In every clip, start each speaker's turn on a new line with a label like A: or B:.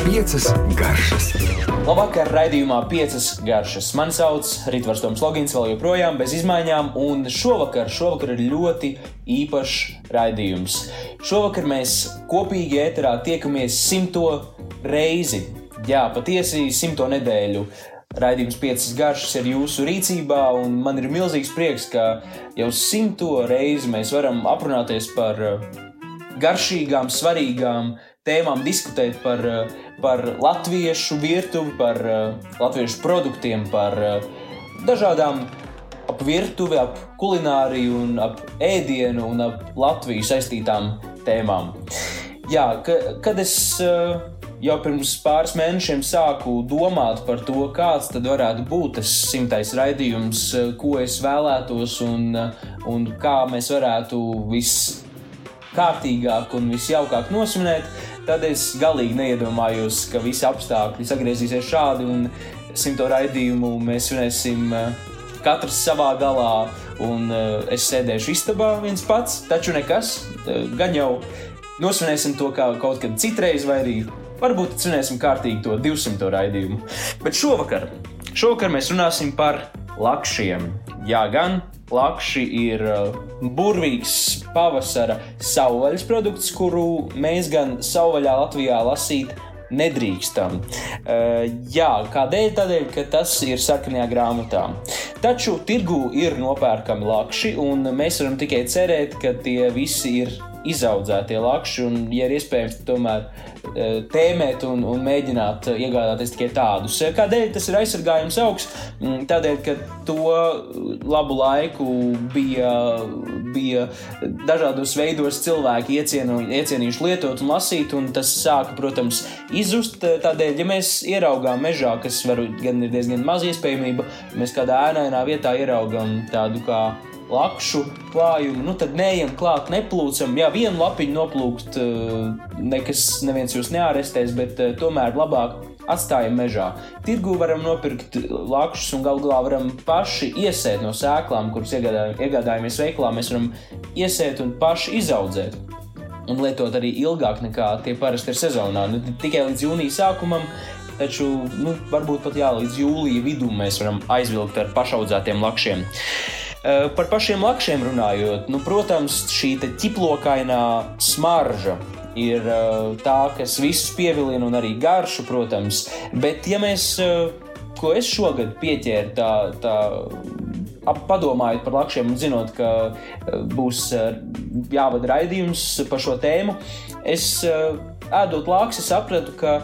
A: Piecas garšas.
B: Labvakar, raidījumā piecas garšas. Mani sauc Rītvars Toms Logins, vēl joprojām bez izmaiņām, un šovakar, šovakar ir ļoti īpašs raidījums. Šovakar mēs kopīgi ēterā tiekamies simto reizi. Jā, patiesi simto nedēļu. Raidījums piecas garšas ir jūsu rīcībā, un man ir milzīgs prieks, ka jau simto reizi mēs varam aprunāties par uh, garšīgām, svarīgām tēmām, diskutēt par, uh, par latviešu virtuvi, par uh, latviešu produktiem, par dažādām ap virtuvi, ap kulināriju, un ap ēdienu un ap Latviju saistītām tēmām. Jā, ka, kad es jau pirms pāris mēnešiem sāku domāt par to, kāds tad varētu būt tas simtais raidījums, ko es vēlētos un, un kā mēs varētu viskārtīgāk un visjaukāk nosvinēt, tad es galīgi neiedomājos, ka visi apstākļi sagriezīsies šādi un simto raidījumu mēs svinēsim katrs savā galā. Un es sēdēšu istabā viens pats, taču nekas. Gan jau nosvinēsim to kā kaut kad citreiz, vai arī Varbūt svinēsim kārtīgi to 200 raidījumu. Bet šovakar, šovakar mēs runāsim par lakšiem. Jā, gan lakši ir uh, burvīgs pavasara savvaļas produkts, kuru mēs gan savvaļā Latvijā lasīt nedrīkstam. Uh, jā, kādēļ? Tādēļ, ka tas ir sarkanajā grāmatā. Taču tirgū ir nopērkami lakši, un mēs varam tikai cerēt, ka tie visi ir izaudzētie lakši, un, ja ir iespējams, tomēr e, tēmēt un, un mēģināt iegādāties tikai tādus. Kādēļ tas ir aizsargājums augsts? Mm, tādēļ, ka to labu laiku bija, bija dažādos veidos cilvēki iecienu, iecienījuši lietot un lasīt, un tas sāka, protams, izzust. Tādēļ, ja mēs ieraugām mežā, kas var gan ir diezgan maz iespējamība, mēs kādā ēnainā vietā ieraugām tādu kā lakšu klājumu, nu tad neejam klāt, neplūcam. Jā, vienu lapiņu noplūkt, eh, nekas neviens jūs neārestēs, bet eh, tomēr labāk atstājam mežā. Tirgu varam nopirkt lakšus un galu galā varam paši iesēt no sēklām, kuras iegādājamies veiklā. Mēs varam iesēt un paši izaudzēt. Un lietot arī ilgāk nekā tie parasti ir sezonā. Nu, tikai līdz jūnija sākumam, taču nu, varbūt pat jā, līdz jūlija vidum mēs varam aizvilkt ar pašaudzētiem lakšiem. Eh, par pašiem lakšiem runājot, nu, protams, šī ķiplokainā smarža ir uh, tā, kas visus pievilina, un arī garšu, protams. Bet, ja mēs, uh, ko es šogad pieķēru, tā, tā padomājot par lakšiem un zinot, ka būs jāvada raidījums par šo tēmu, es ēdot laksi sapratu, ka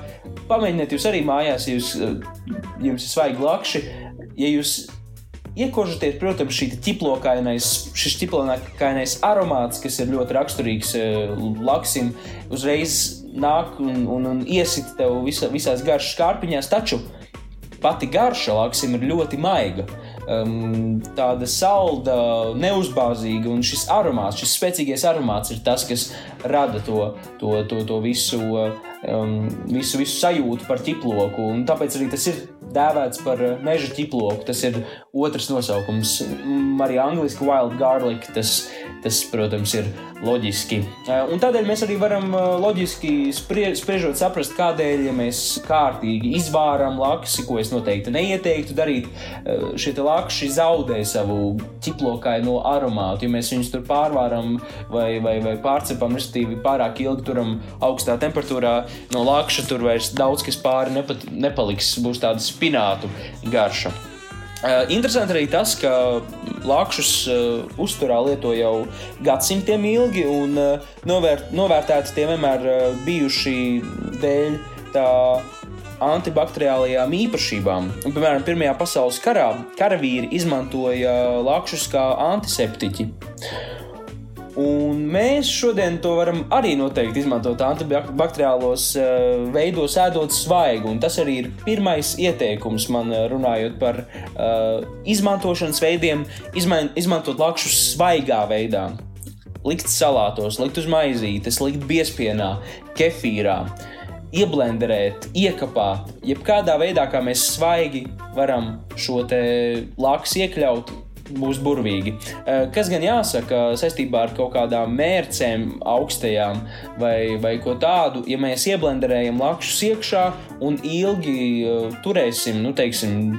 B: pamēģiniet jūs arī mājās, ja jums ir svaigi lakši. Ja jūs Iekožoties, protams, šī ķiplokainais, šis ķiplokainais aromāts, kas ir ļoti raksturīgs eh, laksim, uzreiz nāk un, un, un iesit tev visa, visās garšas kārpiņās, taču pati garša laksim ir ļoti maiga. Um, tāda salda, neuzbāzīga, un šis aromāts, šis spēcīgais aromāts ir tas, kas rada to, to, to, to visu, um, visu, visu sajūtu par ķiploku. Tāpēc arī tas ir dēvēts par meža ķiploku. Tas ir otrs nosaukums. Arī angļuiski wild garlic. Tas, tas, protams, ir loģiski. Eh, un tādēļ mēs arī varam eh, loģiski sprie, spriežot, saprast, kādēļ ja mēs kārtīgi izvāram lakši, ko es noteikti neieteiktu darīt. Šie lakši zaudē savu ķiplokaino aromātu. Ja mēs viņus tur pārvāram vai, vai, vai pārcepam, respektīvi pārāk ilgi turam augstā temperatūrā, no lakša tur vairs daudz kas pāri nepat, nepaliks. Būs tādas spinātu garša. Uh, interesanti arī tas, ka lakšus uh, uzturā lieto jau gadsimtiem ilgi, un uh, novērt, novērtēti tie vienmēr uh, bijuši dēļ tā antibakteriālajām īpašībām. Un, piemēram, Pirmajā pasaules karā karavīri izmantoja lakšus kā antiseptiķi. Un mēs šodien to varam arī noteikti izmantot antibakteriālos uh, veidos, ēdot svaigu. Un tas arī ir pirmais ieteikums man eh, runājot par uh, izmantošanas veidiem, izman, izmantot lakšu svaigā veidā. Likt salātos, likt uz maizītes, likt biespienā, kefīrā, ieblenderēt, iekapāt. Jebkādā veidā, kā mēs svaigi varam šo laksu iekļaut būs burvīgi. Eh, kas gan jāsaka saistībā ar kaut kādām mērcēm, augstajām vai, vai ko tādu, ja mēs ieblenderējam lakšus iekšā un ilgi eh, turēsim, nu, teiksim,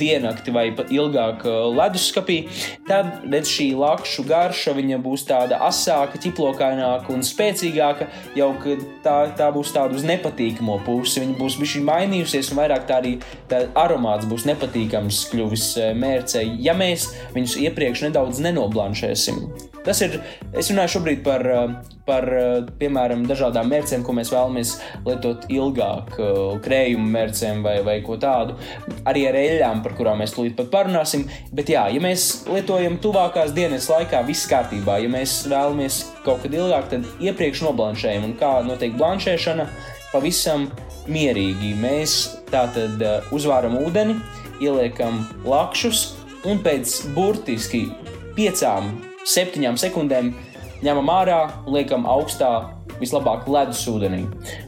B: diennakti vai pat ilgāk uh, leduskapī, tad redz šī lakšu garša būs tāda asāka, ķiplokaināka un spēcīgāka. Jau tā, tā būs tāda uz nepatīkamo pusi. Viņa būs bijusi mainījusies, un vairāk tā arī tā aromāts būs nepatīkams kļuvis mērcei, ja mēs viņus iepriekš nedaudz nenoblanšēsim. Tas ir, es runāju šobrīd par, uh, par piemēram, dažādām mērcēm, ko mēs vēlamies lietot ilgāk, krējuma mērcēm vai, vai ko tādu. Arī ar eļļām par kurām mēs tūlīt pat parunāsim. Bet, jā, ja mēs lietojam tuvākās dienas laikā, viss kārtībā. Ja mēs vēlamies kaut kad ilgāk, tad iepriekš noblanšējam. Un kā notiek blanšēšana? Pavisam mierīgi. Mēs tātad uzvāram ūdeni, ieliekam lakšus un pēc burtiski piecām, septiņām sekundēm ņemam ārā un liekam augstā vislabāk ledus ūdenī.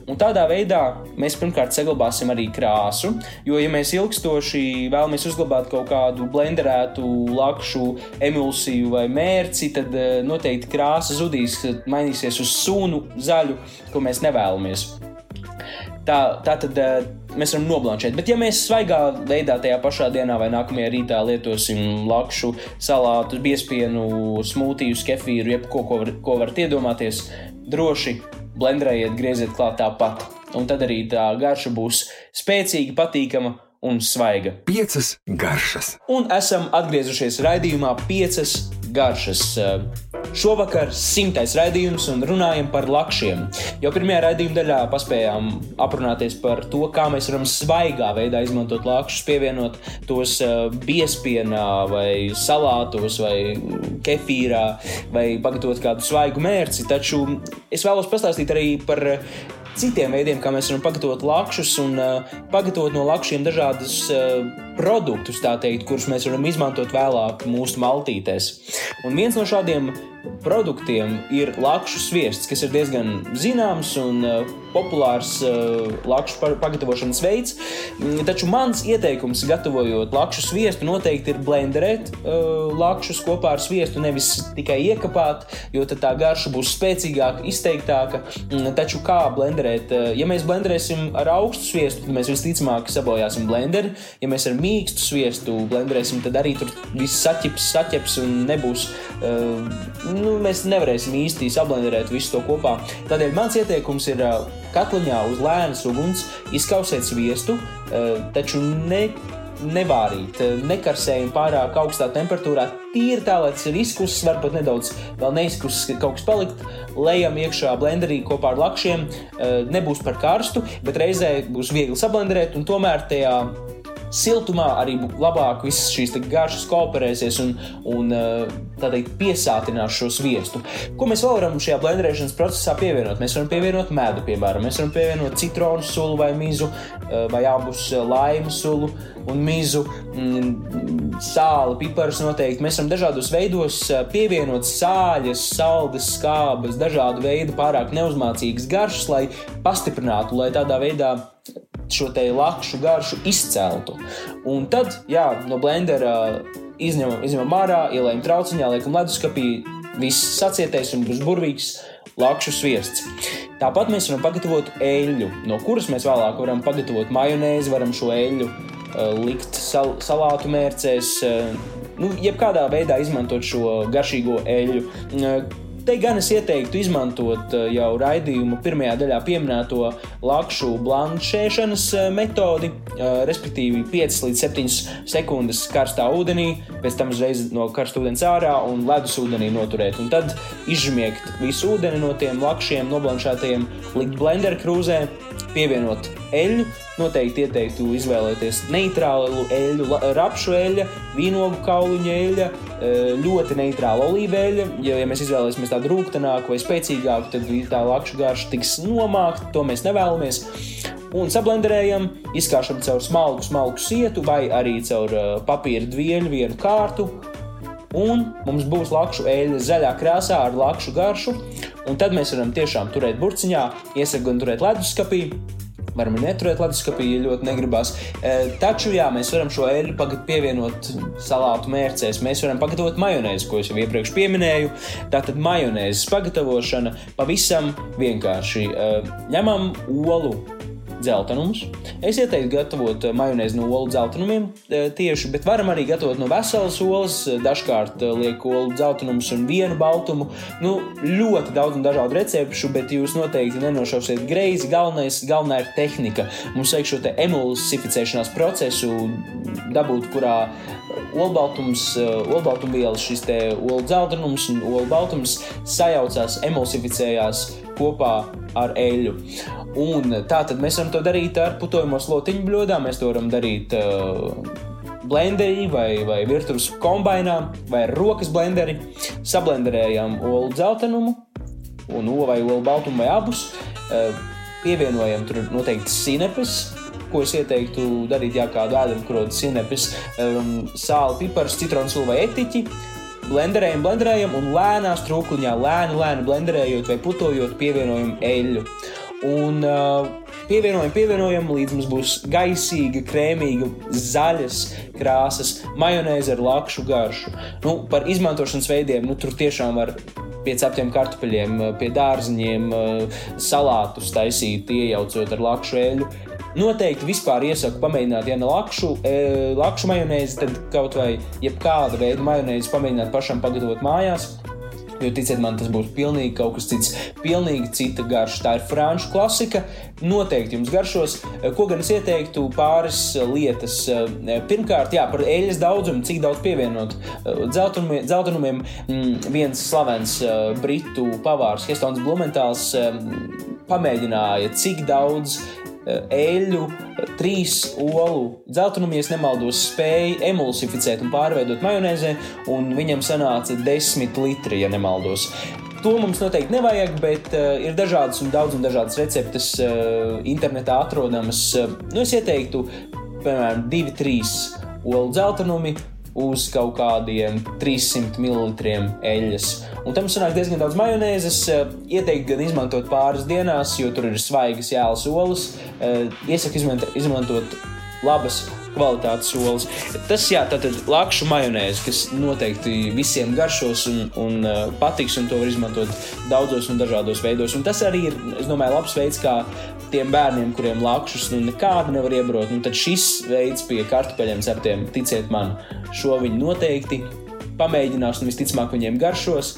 B: Un tādā veidā mēs pirmkārt saglabāsim arī krāsu, jo, ja mēs ilgstoši vēlamies uzglabāt kaut kādu blenderētu, lakšu, emulsiju vai mērci, tad eh, noteikti krāsa zudīs, mainīsies uz sunu, zaļu, ko mēs nevēlamies. Tā, tā tad eh, mēs varam noblanšēt. Bet, ja mēs svaigā veidā tajā pašā dienā vai nākamajā rītā lietosim lakšu, salātu, biespienu, smūtiju, kefīru, jebko, ko, var, ko varat iedomāties, droši blenderējiet, grieziet klāt tāpat. Un tad arī tā garša būs spēcīga, patīkama un svaiga.
A: Piecas garšas.
B: Un esam atgriezušies raidījumā Piecas garšas. Šovakar simtais raidījums un runājam par lakšiem. Jau pirmajā raidījuma daļā paspējām aprunāties par to, kā mēs varam svaigā veidā izmantot lakšus, pievienot tos biespienā, vai salātos, vai kefīrā, vai pagatavot kādu svaigu mērci. Taču es vēlos pastāstīt arī par citiem veidiem, kā mēs varam pagatavot lakšus un uh, pagatavot no lakšiem dažādus uh, produktus, teikt, kurus mēs varam izmantot vēlāk mūsu maltītēs. Un viens no šādiem produktiem ir lakšu sviests, kas ir diezgan zināms un uh, populārs uh, lakšu pagatavošanas veids. Mm, taču mans ieteikums, gatavojot lakšu sviestu, noteikti ir blenderēt uh, lakšus kopā ar sviestu, nevis tikai iekapāt, jo tad tā garša būs spēcīgāka, izteiktāka. Mm, taču kā blenderēt? Ja mēs blenderēsim ar augstu sviestu, tad mēs visticamāk sabojāsim blenderi. Ja mēs ar mīkstu sviestu blenderēsim, tad arī tur viss saķips, saķeps un nebūs. Uh, nu, mēs nevarēsim īsti sablenderēt visu to kopā. Tādēļ mans ieteikums ir katliņā uz lēnas uguns izkausēt sviestu, taču ne nevārīt, nekarsējam pārāk augstā temperatūrā. Tīri tā, lai tas ir izkusis, varbūt nedaudz vēl neizkusis, kaut kas palikt. Lejam iekšā blenderī kopā ar lakšiem. Nebūs par karstu, bet reizē būs viegli sablenderēt un tomēr tajā siltumā arī labāk visas šīs garšas kooperēsies un, un eh, teikt, piesātinās šo sviestu. Ko mēs vēl varam šajā blenderēšanas procesā pievienot? Mēs varam pievienot medu, piemēram, mēs varam pievienot citronu sulu vai mizu, eh, vai abus eh, laimu sulu un mizu, mm, sāli, piparus noteikti. Mēs varam dažādos veidos pievienot sāļas, saldas, skābes, dažādu veidu pārāk neuzmācīgas garšas, lai pastiprinātu, lai tādā veidā šo te lakšu garšu izceltu. Un tad, jā, no blendera izņemam, izņemam ārā, ielējam trauciņā, liekam leduskapī, viss sacietēs un būs burvīgs lakšu sviests. Tāpat mēs varam pagatavot eļļu, no kuras mēs vēlāk varam pagatavot majonēzi, varam šo eļļu uh, likt sal salātu mērcēs, uh, nu, jebkādā veidā izmantot šo garšīgo eļļu. Uh, Te gan es ieteiktu izmantot eh, jau raidījuma pirmajā daļā pieminēto lakšu blanšēšanas eh, metodi, eh, respektīvi 5 līdz 7 sekundes karstā ūdenī, pēc tam uzreiz no karsta ūdens ārā un ledus ūdenī noturēt. Un tad izžmiegt visu ūdeni no tiem lakšiem, noblanšētajiem, likt blender krūzē, pievienot eļļu. Noteikti ieteiktu izvēlēties neitrālu eļļu, rapšu eļļu, vīnogu kauliņa eļļu, ļoti neitrāla olīveļa. Jo, ja mēs izvēlēsimies tādu rūkstošāku vai spēcīgāku, tad tā lakšu garša tiks nomākta. To mēs nevēlamies. Un sablenderējam, izkāšam caur smalku, smalku sietu vai arī caur papīra dvieļu vienu kārtu. Un mums būs lakšu eļļa zaļā krāsā ar lakšu garšu. Un tad mēs varam tiešām turēt burciņā, iesaka gan turēt leduskapī, Varam neturēt leduskapī, ja ļoti negribas. Taču, jā, mēs varam šo eļļu pievienot salātu mērcēs. Mēs varam pagatavot majonēzi, ko es jau iepriekš minēju. Tātad majonēzes pagatavošana pavisam vienkārši. Ņemam olu dzeltenumus. Es ieteiktu gatavot eh, majonēzi no olu dzeltenumiem eh, tieši, bet varam arī gatavot no veselas olas. Dažkārt eh, liek olu dzeltenumus un vienu baltumu. Nu, ļoti daudz un dažādu recepšu, bet jūs noteikti nenošausiet greizi. Galvenais, galvenā ir tehnika. Mums vajag šo emulsificēšanās procesu dabūt, kurā olbaltums, olbaltumvielas, šis te olu dzeltenums un olu baltums sajaucās, emulsificējās kopā ar eļļu. Un tā tad mēs varam to darīt ar putojamo slotiņu bļodām, mēs to varam darīt uh, blenderī vai, vai virtuves kombinā vai ar rokas blenderi. Sablenderējam olu dzeltenumu un olu vai olu baltumu vai abus. Uh, pievienojam tur noteikti sinepes, ko es ieteiktu darīt, ja kādu ēdienu krodu sinepes, um, sāli, pipars, citronu vai etiķi. Blenderējam, blenderējam un lēnā strūkliņā, lēni, lēni blenderējot vai putojot, pievienojam eļļu. Un uh, pievienojam, pievienojam, līdz mums būs gaisīga, krēmīga, zaļas krāsas, majonēze ar lakšu garšu. Nu, par izmantošanas veidiem nu, tur tiešām var pie ceptiem kartupeļiem, pie dārziņiem, uh, salātus taisīt, iejaucot ar lakšu eļļu. Noteikti vispār iesaku pamēģināt, ja ne lakšu, e, lakšu majonēzi, tad kaut vai jebkāda veida majonēzi pamēģināt pašam pagatavot mājās. Jo, ticiet man, tas būs pilnīgi kaut kas cits, pilnīgi cita garša. Tā ir franču klasika. Noteikti jums garšos. Ko gan es ieteiktu, pāris lietas. Pirmkārt, jā, par eļļas daudzumu, cik daudz pievienot dzeltenumiem. Mm, viens slavens britu pavārs, Hestons Blumentāls, pamēģināja, cik daudz eļļu, trīs olu dzeltenumu, ja nemaldos, spēja emulsificēt un pārveidot majonēzē, un viņam sanāca 10 litri, ja nemaldos. To mums noteikti nevajag, bet uh, ir dažādas un daudz un dažādas receptes uh, internetā atrodamas. Uh, nu, es ieteiktu, piemēram, 2-3 olu dzeltenumi, uz kaut kādiem 300 ml eļļas. Un tam sanāk diezgan daudz majonēzes. Eh, Ieteikt gan izmantot pāris dienās, jo tur ir svaigas jēlas olas. Eh, iesaku izmantot labas kvalitātes solis. Tas, jā, tātad lakšu majonēze, kas noteikti visiem garšos un, un uh, patiks, un to var izmantot daudzos un dažādos veidos. Un tas arī ir, es domāju, labs veids, kā tiem bērniem, kuriem lakšus nu, nekādu nevar iebrot. Nu, tad šis veids pie kartupeļiem ceptiem, ticiet man, šo viņi noteikti pamēģinās un visticamāk viņiem garšos.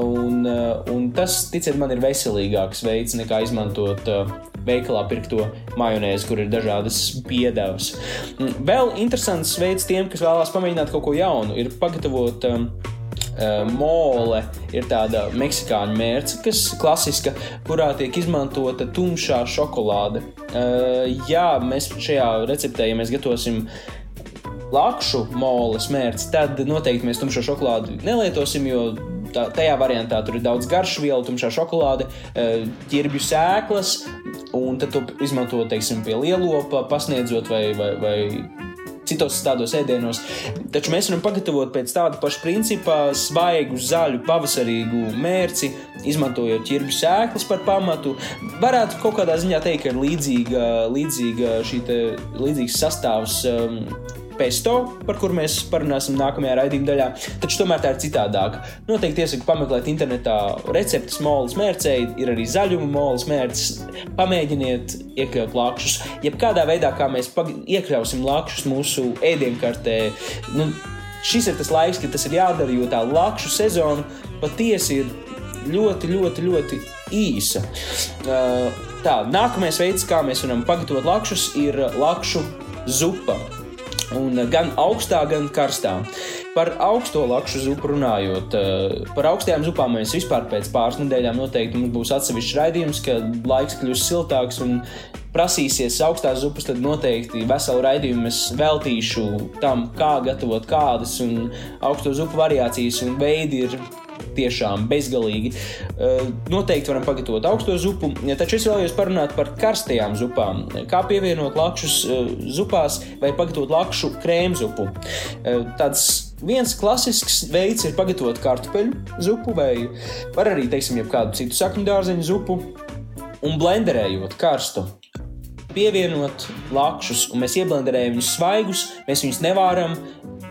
B: Un, uh, un tas, ticiet man, ir veselīgāks veids nekā izmantot uh, veikalā pirkto majonēzi, kur ir dažādas piedevas. Mm, vēl interesants veids tiem, kas vēlās pamēģināt kaut ko jaunu, ir pagatavot um, mole ir tāda meksikāņu mērce, kas ir klasiska, kurā tiek izmantota tumšā šokolāde. Uh, jā, mēs šajā receptē, ja mēs gatavosim lakšu moles mērci, tad noteikti mēs tumšo šokolādi nelietosim, jo tā, tajā variantā tur ir daudz garšu vielu, tumšā šokolāde, uh, ķirbju sēklas, un tad to izmanto, teiksim, pie lielopa, pasniedzot vai, vai, vai citos tādos ēdienos. Taču mēs varam pagatavot pēc tāda paša principa svaigu, zaļu, pavasarīgu mērci, izmantojot ķirbju sēklas par pamatu. Varētu kaut kādā ziņā teikt, ka ir līdzīga, līdzīga šī te, līdzīgs sastāvs. Um, pesto, par kuru mēs parunāsim nākamajā raidījuma daļā, taču tomēr tā ir citādāka. Noteikti iesaku pameklēt internetā receptes molas mērcēji, ir arī zaļuma molas mērces. Pamēģiniet iekļaut lakšus. Jebkādā veidā, kā mēs iekļausim lakšus mūsu ēdienkartē, nu, šis ir tas laiks, kad tas ir jādara, jo tā lakšu sezona patiesi ir ļoti, ļoti, ļoti īsa. Uh, tā, nākamais veids, kā mēs varam pagatavot lakšus, ir lakšu zupa. Un gan augstā, gan karstā. Par augsto lakšu zupu runājot, eh, par augstajām zupām mēs vispār pēc pāris nedēļām noteikti mums būs atsevišķs raidījums, kad laiks kļūs siltāks un prasīsies augstās zupas, tad noteikti veselu raidījumu es veltīšu tam, kā gatavot kādas un augsto zupu variācijas un veidi ir tiešām bezgalīgi. Eh, noteikti varam pagatavot augsto zupu, taču es vēlējos parunāt par karstajām zupām. Kā pievienot lakšus eh, zupās vai pagatavot lakšu krēmzupu. Eh, tāds viens klasisks veids ir pagatavot kartupeļu zupu vai var arī, teiksim, kādu citu sakņu dārzeņu zupu un blenderējot karstu pievienot lakšus, un mēs ieblenderējam viņus svaigus, mēs viņus nevāram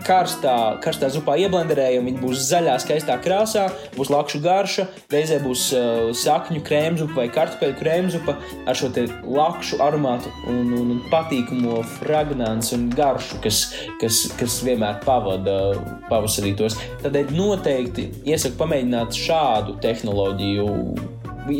B: karstā, karstā zupā ieblenderējam, viņi būs zaļā, skaistā krāsā, būs lakšu garša, reizē būs uh, sakņu krēmzupa vai kartupeļu krēmzupa ar šo lakšu aromātu un, un, un patīkamo fragrants un garšu, kas, kas, kas vienmēr pavada pavasarītos. Tādēļ noteikti iesaku pamēģināt šādu tehnoloģiju,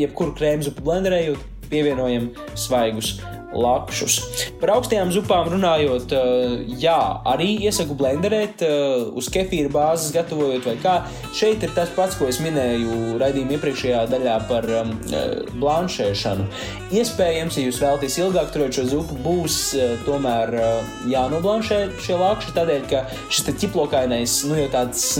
B: jebkuru krēmzupu blenderējot, pievienojam svaigus lakšus. Par augstajām zupām runājot, eh, jā, arī iesaku blenderēt, eh, uz kefīra bāzes gatavojot vai kā. Šeit ir tas pats, ko es minēju raidījuma iepriekšējā daļā par um, eh, blanšēšanu. Iespējams, ja jūs vēlaties ilgāk turēt šo zupu, būs tomēr jānoblanšē šie lakši, tādēļ, ka šis ķiplokainais, nu jau tāds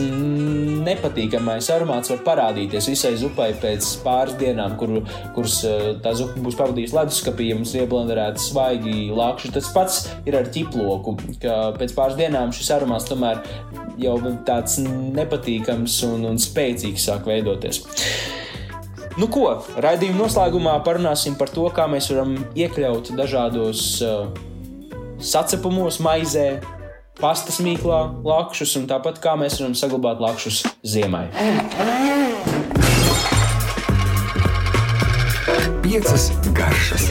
B: nepatīkamais aromāts var parādīties visai zupai pēc pāris dienām, kur, kuras tā zupa būs pavadījusi leduskapī, ja mums ir ieblenderēt varētu svaigi lakši. Tas pats ir ar ķiploku, ka pēc pāris dienām šis aromāts tomēr jau tāds nepatīkams un, un spēcīgs sāk veidoties. Nu, ko, raidījuma noslēgumā parunāsim par to, kā mēs varam iekļaut dažādos uh, sacepumos, maizē, pastas mīklā, lakšus, un tāpat kā mēs varam saglabāt lakšus ziemai.
A: Piecas garšas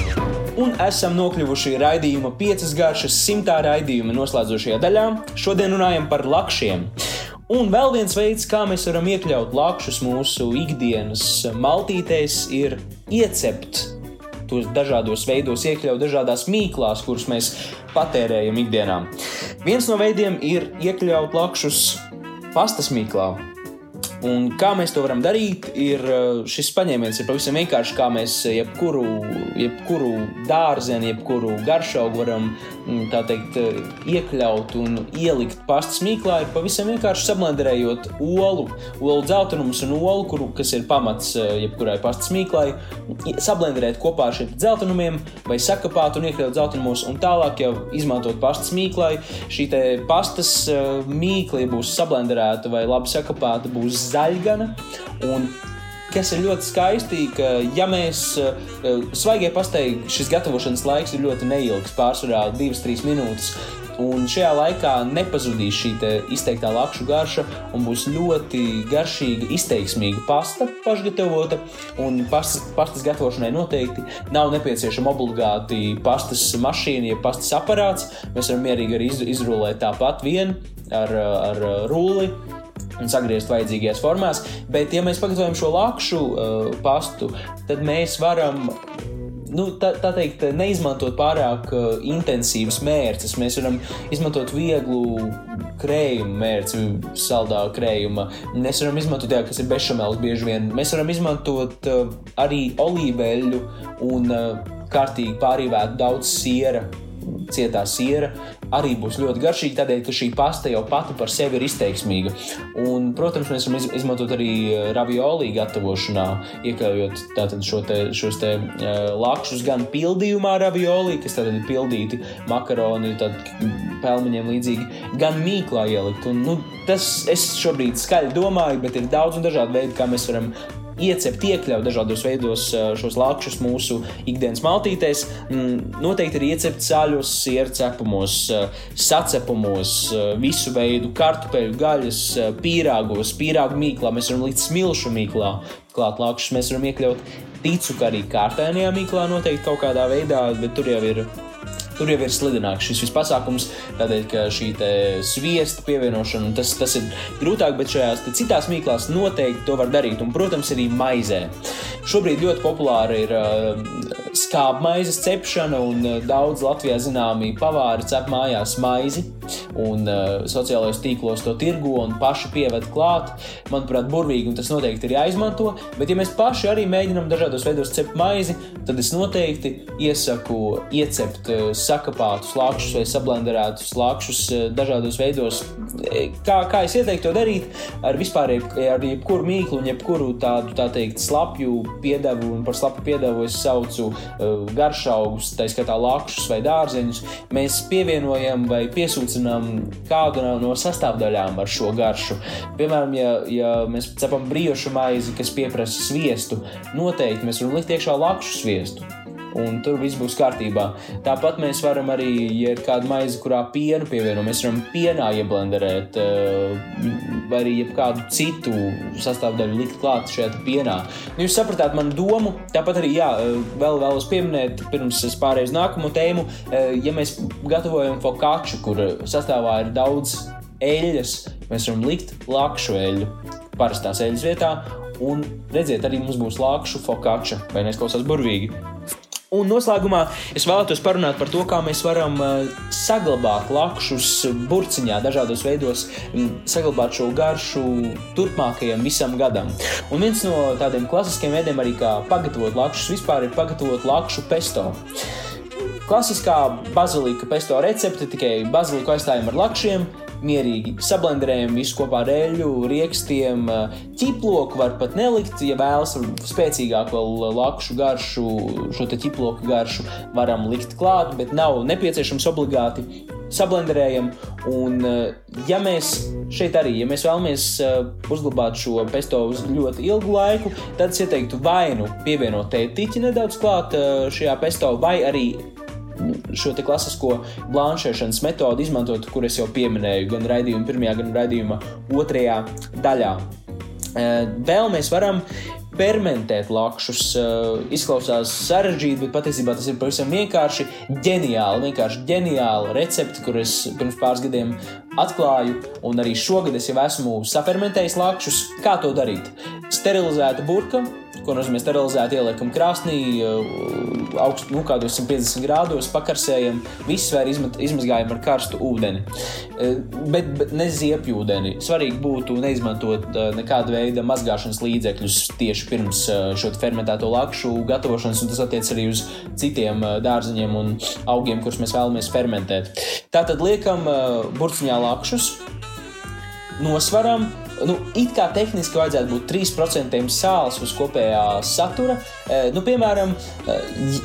B: un esam nokļuvuši raidījuma piecas garšas simtā raidījuma noslēdzošajā daļā. Šodien runājam par lakšiem. Un vēl viens veids, kā mēs varam iekļaut lakšus mūsu ikdienas maltītēs, ir iecept tos dažādos veidos, iekļaut dažādās mīklās, kuras mēs patērējam ikdienā. Viens no veidiem ir iekļaut lakšus pastas mīklā. Un kā mēs to varam darīt, ir eh, šis paņēmiens ir pavisam vienkārši, kā mēs jebkuru, jebkuru dārziņu, jebkuru garšaugu varam mm, teikt, eh, iekļaut un ielikt pastas mīklā. Ir pavisam vienkārši sablenderējot olu, olu dzeltenumus un olu, kur, kas ir pamats eh, jebkurai pastas mīklai, sablenderēt kopā ar šiem dzeltenumiem vai sakapāt un iekļaut dzeltenumos un tālāk jau izmantot pastas mīklai. Šī pastas mīkla būs sablenderēta vai labi sakapāta, būs zaļgana. Un kas ir ļoti skaisti, ka, ja mēs uh, svaigie pasteigti, šis gatavošanas laiks ir ļoti neilgs, pārsvarā 2-3 minūtes. Un šajā laikā nepazudīs šī izteiktā lakšu garša, un būs ļoti garšīga, izteiksmīga pasta pašgatavota. Un pastas, pastas gatavošanai noteikti nav nepieciešama obligāti pastas mašīna, ja pastas aparāts. Mēs varam mierīgi arī izrulēt tāpat vien ar, ar rulli un sagriezt vajadzīgajās formās. Bet, ja mēs pagatavojam šo lakšu uh, pastu, tad mēs varam nu, tā, tā teikt, neizmantot pārāk uh, intensīvas mērces. Mēs varam izmantot vieglu krējumu, mērci, saldā krējuma. Mēs varam izmantot, jā, kas ir bešamels bieži vien. Mēs varam izmantot uh, arī olīveļu un uh, kārtīgi pārīvēt daudz siera cietā siera arī būs ļoti garšīga, tādēļ, ka šī pasta jau pati par sevi ir izteiksmīga. Un, protams, mēs varam izmantot arī eh, ravioli gatavošanā, iekļaujot tātad šo te, šos te uh, lakšus gan pildījumā ravioli, kas tad ir pildīti makaroni, tad pelmeņiem līdzīgi, gan mīklā ielikt. Un, nu, tas es šobrīd skaļi domāju, bet ir daudz un dažādi veidi, kā mēs varam iecept, iekļaut dažādos veidos šos lakšus mūsu ikdienas maltītēs. Mm, noteikti ir iecept sāļos, sieru cepumos, sacepumos, visu veidu kartupeļu, gaļas, pīrāgos, pīrāgu mīklā. Mēs varam likt smilšu mīklā klāt lakšus. Mēs varam iekļaut ticu, ka arī kārtējā mīklā noteikti kaut kādā veidā, bet tur jau ir Tur jau ir slidināks šis viss pasākums, tādēļ, ka šī sviesta pievienošana, tas, tas ir grūtāk, bet šajās citās mīklās noteikti to var darīt. Un, protams, arī maizē. Šobrīd ļoti populāra ir uh, skābmaizes cepšana, un uh, daudz Latvijā zināmi pavāri cep mājās maizi un uh, sociālajos tīklos to tirgo un paši pieved klāt. Manuprāt, burvīgi, un tas noteikti ir jāizmanto. Bet, ja mēs paši arī mēģinām dažādos veidos cept maizi, tad es noteikti iesaku iecept uh, sakapātus lakšus vai sablenderētus lakšus uh, dažādos veidos. Kā, kā es ieteiktu to darīt ar vispār ar jebkuru mīklu un jebkuru tādu tā teikt slapju piedevu, un par slapju piedevu es saucu uh, garšaugus, tā skaitā lakšus vai dārzeņus. Mēs pievienojam vai piesūcinām um, kādu no sastāvdaļām ar šo garšu. Piemēram, ja, ja mēs cepam brīvšu maizi, kas pieprasa sviestu, noteikti mēs varam likt iekšā lakšu sviestu. Un tur viss būs kārtībā. Tāpat mēs varam arī, ja ir kāda maize, kurā pienu pievienot, mēs varam pienā ieblenderēt, vai arī jebkādu citu sastāvdaļu likt klāt šajā pienā. Nu, jūs sapratāt manu domu, tāpat arī, jā, vēl vēlos pieminēt, pirms es pārēju uz nākamo tēmu, ja mēs gatavojam focaccia, kur sastāvā ir daudz eļļas, mēs varam likt lakšu eļļu parastās eļļas vietā, un redziet, arī mums būs lakšu focaccia, vai neizklausās burvīgi. Un noslēgumā es vēlētos parunāt par to, kā mēs varam uh, saglabāt lakšus burciņā, dažādos veidos, um, saglabāt šo garšu turpmākajam visam gadam. Un viens no tādiem klasiskiem veidiem, arī kā pagatavot lakšus, vispār ir pagatavot lakšu pesto. Klasiskā bazilika pesto recepte tikai baziliku aizstājam ar lakšiem, mierīgi sablenderējam visu kopā ar eļļu, riekstiem, ķiploku var pat nelikt, ja vēlas spēcīgāku vēl lakšu garšu, šo ķiploku garšu varam likt klāt, bet nav nepieciešams obligāti sablenderējam. Un, ja mēs šeit arī, ja mēs vēlamies uzglabāt šo pesto uz ļoti ilgu laiku, tad es ieteiktu vai nu pievienot tētiķi nedaudz klāt šajā pesto, vai arī šo klasisko blanšēšanas metodi izmantot, kur es jau pieminēju, gan raidījuma pirmajā, gan raidījuma otrajā daļā. Vēl mēs varam fermentēt lakšus. Izklausās sarežģīti, bet patiesībā tas ir pavisam vienkārši ģeniāli. Vienkārši ģeniāli recepti, kurus pirms pāris gadiem atklāju, un arī šogad es jau esmu safermentējis lakšus. Kā to darīt? Sterilizēta burka, ko nozīmē sterilizēt, ieliekam krāsnī, uh, augstu, nu, kādos 150 grādos, pakarsējam, visu vēl izmazgājam ar karstu ūdeni. Uh, bet, bet ne ziepju ūdeni. Svarīgi būtu neizmantot uh, nekāda veida mazgāšanas līdzekļus tieši pirms šo fermentēto lakšu gatavošanas, un tas attiec arī uz citiem dārziņiem un augiem, kurus mēs vēlamies fermentēt. Tātad liekam burciņā lakšus, nosvaram, nu, it kā tehniski vajadzētu būt 3% sāls uz kopējā satura. E, nu, piemēram, e,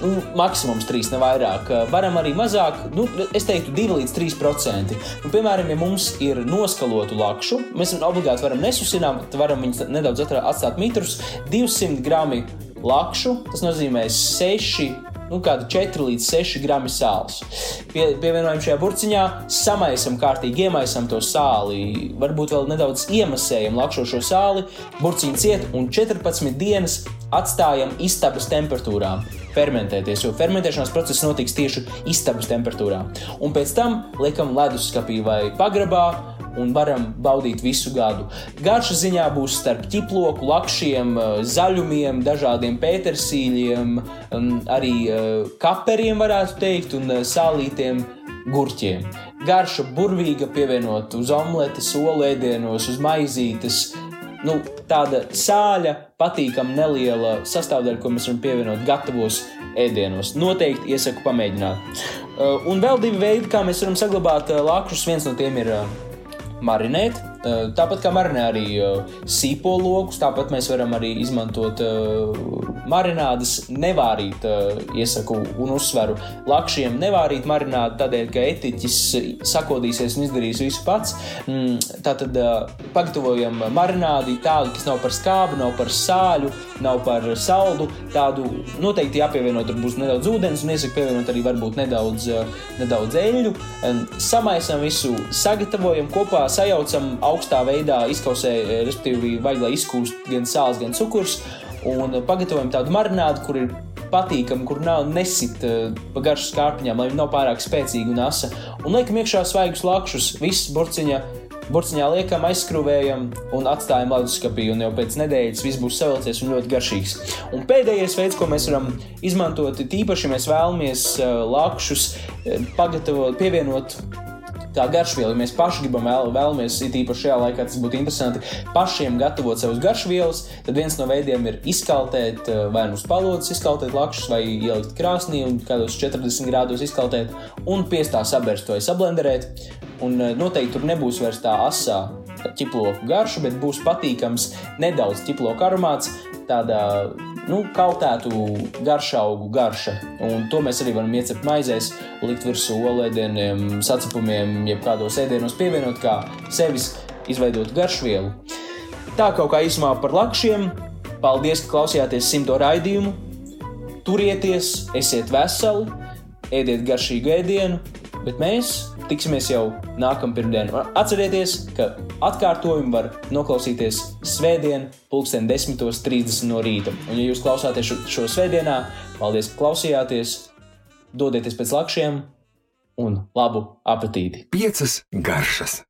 B: nu, maksimums 3, ne vairāk. E, varam arī mazāk, nu, es teiktu, 2 līdz 3%. Nu, piemēram, ja mums ir noskalotu lakšu, mēs obligāti varam nesusināt, varam viņus nedaudz atstāt mitrus, 200 gramu lakšu, tas nozīmē 6 nu, kāda 4 līdz 6 gramu sāls. Pie, pievienojam šajā burciņā, samaisam kārtīgi, iemaisam to sāli, varbūt vēl nedaudz iemasējam lakšošo sāli, burciņu ciet un 14 dienas atstājam istabas temperatūrā. Fermentēties, jo fermentēšanās process notiks tieši istabas temperatūrā. Un pēc tam liekam leduskapī vai pagrabā, un varam baudīt visu gadu. Garša ziņā būs starp ķiploku, lakšiem, eh, zaļumiem, dažādiem pētersīļiem, arī eh, kaperiem, varētu teikt, un eh, sālītiem gurķiem. Garša burvīga pievienot uz omletes, olēdienos, uz maizītes. Nu, tāda sāļa, patīkama, neliela sastāvdaļa, ko mēs varam pievienot gatavos ēdienos. Noteikti iesaku pamēģināt. Un vēl divi veidi, kā mēs varam saglabāt lakšus. Viens no tiem ir marinate. Eh, tāpat kā marinē arī eh, sīpologus, tāpat mēs varam arī izmantot eh, marinādes, nevārīt, iesaku un uzsveru lakšiem, nevārīt marinādi tādēļ, ka etiķis sakodīsies un izdarīs visu pats. Mm, tātad pagatavojam marinādi tādu, kas nav par skābu, nav par sāļu, nav par saldu. Tādu noteikti jāpievieno, tur būs nedaudz ūdens un iesaku pievienot arī varbūt nedaudz, nedaudz eļļu. Samaisam visu, sagatavojam kopā, sajaucam augstā veidā, izkausē, respektīvi, vajag, lai izkūst gan sāls, gan cukurs un pagatavojam tādu marinādu, kur ir patīkami, kur nav nesit uh, pa garšu skārpiņām, lai nav pārāk spēcīgi un asa. Un liekam iekšā svaigus lakšus, visas burciņa. Burciņā liekam, aizskrūvējam un atstājam leduskapī, un jau pēc nedēļas viss būs savilcies un ļoti garšīgs. Un pēdējais veids, ko mēs varam izmantot, ir tīpaši, ja mēs vēlamies lakšus pagatavot, pievienot tā garšviela. Ja mēs paši gribam, vēl, vēlamies, it īpaši šajā laikā tas būtu interesanti, pašiem gatavot savus garšvielas, tad viens no veidiem ir izkaltēt eh, vai nu uz palodzes, izkaltēt lakšus, vai ielikt krāsnī un kādos 40 grādos izkaltēt un piestā sabērst vai sablenderēt. Un eh, noteikti tur nebūs vairs tā asā ķiploku garša, bet būs patīkams nedaudz ķiploku aromāts, tādā nu, kautētu garšaugu garša. Un to mēs arī varam iecept maizēs, likt virsū olēdieniem, sacepumiem, jeb kādos ēdienos pievienot kā sevis izveidotu garšvielu. Tā kaut kā īsumā par lakšiem. Paldies, ka klausījāties simto raidījumu. turieties, esiet veseli, ēdiet garšīgu ēdienu, bet mēs tiksimies jau nākamā pirmdiena. Atcerieties, ka atkārtojumu var noklausīties svētdien, pulksten 10.30 no rīta. Un, ja jūs klausāties šo, šo svētdienā, paldies, ka klausījāties, dodieties pēc lakšiem un labu apetīti!
A: Piecas garšas!